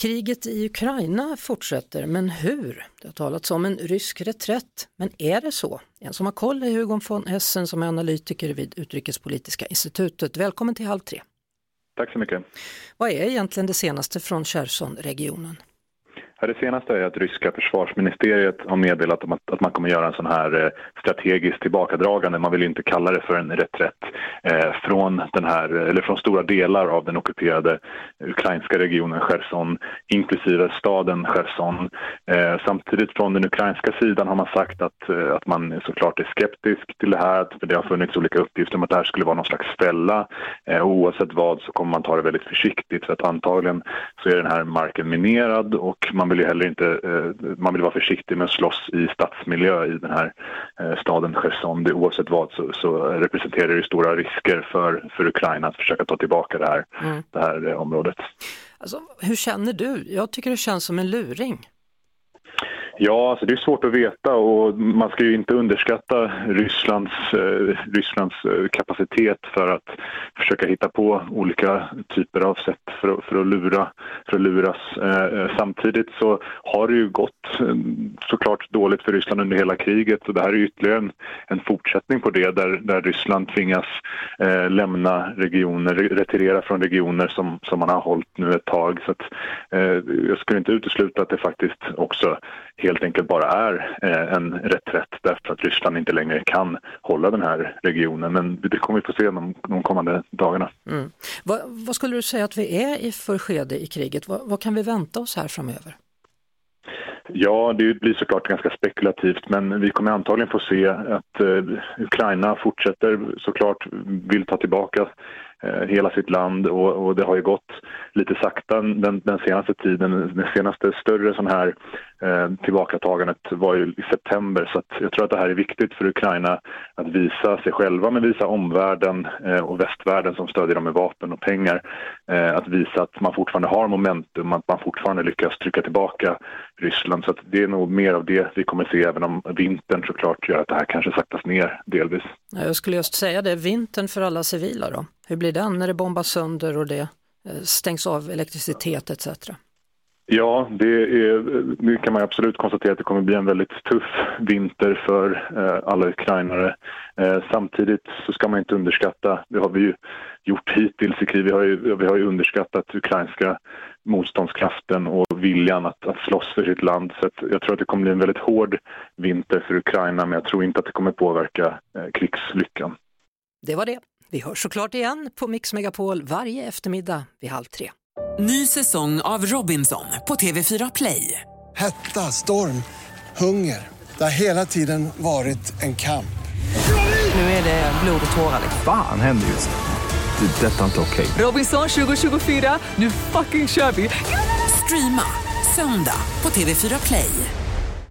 Kriget i Ukraina fortsätter, men hur? Det har talats om en rysk reträtt, men är det så? En som har koll är Hugo von Essen som är analytiker vid Utrikespolitiska institutet. Välkommen till Halv tre. Tack så mycket. Vad är egentligen det senaste från Cherson-regionen? Det senaste är att ryska försvarsministeriet har meddelat att, man kommer göra en sån här eh, strategisk tillbakadragande, man vill inte kalla det för en reträtt, eh, från, den här, eller från stora delar av den ockuperade ukrainska regionen Cherson, inklusive staden Cherson. Eh, samtidigt från den ukrainska sidan har man sagt att, att man såklart är skeptisk till det här, för det har funnits olika uppgifter om att det här skulle vara någon slags fälla. Oavsett vad så kommer man ta det väldigt försiktigt, för att antagligen så är den här marken minerad och man vill ju heller inte, eh, man vill vara försiktig med att slåss i stadsmiljö i den här eh, staden Cherson. Oavsett vad så, så representerar det stora risker för, för Ukraina att försöka ta tillbaka det här, Mm. det här eh, området. Alltså, hur känner du? Jag tycker det känns som en luring. Ja, alltså det är svårt att veta och man ska ju inte underskatta Rysslands, eh, Rysslands eh, kapacitet för att försöka hitta på olika typer av sätt för, att- för, att, lura, för att luras. Eh, eh samtidigt så har det ju gått eh, såklart dåligt för Ryssland under hela kriget och det här är ytterligare en, en fortsättning på det där, där Ryssland tvingas eh, lämna regioner, retirera från regioner som, som man har hållit nu ett tag. Så att, eh, jag skulle inte utesluta att det faktiskt också helt enkelt bara är eh, en reträtt därför att Ryssland inte längre kan hålla den här regionen. Men det kommer vi få se de, de kommande dagarna. Mm. Vad, vad skulle du säga att vi är i för skede i kriget? Vad, vad kan vi vänta oss här framöver? Ja, det blir såklart ganska spekulativt men vi kommer antagligen få se att eh, Ukraina fortsätter såklart, vill ta tillbaka Eh, hela sitt land och, och det har ju gått lite sakta den, den senaste tiden. Det senaste större sån här eh, tillbakatagandet var ju i september så att jag tror att det här är viktigt för Ukraina att visa sig själva men visa omvärlden eh, och västvärlden som stödjer dem med vapen och pengar eh, att visa att man fortfarande har momentum, att man fortfarande lyckas trycka tillbaka Ryssland. Så att det är nog mer av det vi kommer se även om vintern såklart gör att det här kanske saktas ner delvis. Jag skulle just säga det, vintern för alla civila då? Hur blir den när det bombas sönder och det eh, stängs av elektricitet etc? Ja, det, är, det kan man absolut konstatera att det kommer bli en väldigt tuff vinter för eh, alla ukrainare. Eh, samtidigt så ska man inte underskatta, det har vi ju gjort hittills i krig, vi har ju, vi har ju underskattat ukrainska motståndskraften och viljan att, att slåss för sitt land. Så jag tror att det kommer bli en väldigt hård vinter för Ukraina men jag tror inte att det kommer påverka krigslyckan. Det var det. Vi hörs såklart igen på Mix Megapol varje eftermiddag vid halv tre. Ny säsong av Robinson på TV4 Play. Hetta, storm, hunger. Det har hela tiden varit en kamp. Nu är det blod och tårar. Fan händer just nu. Det. är Detta är inte okej. Robinson 2024, nu fucking kör vi! Streama söndag på TV4 Play.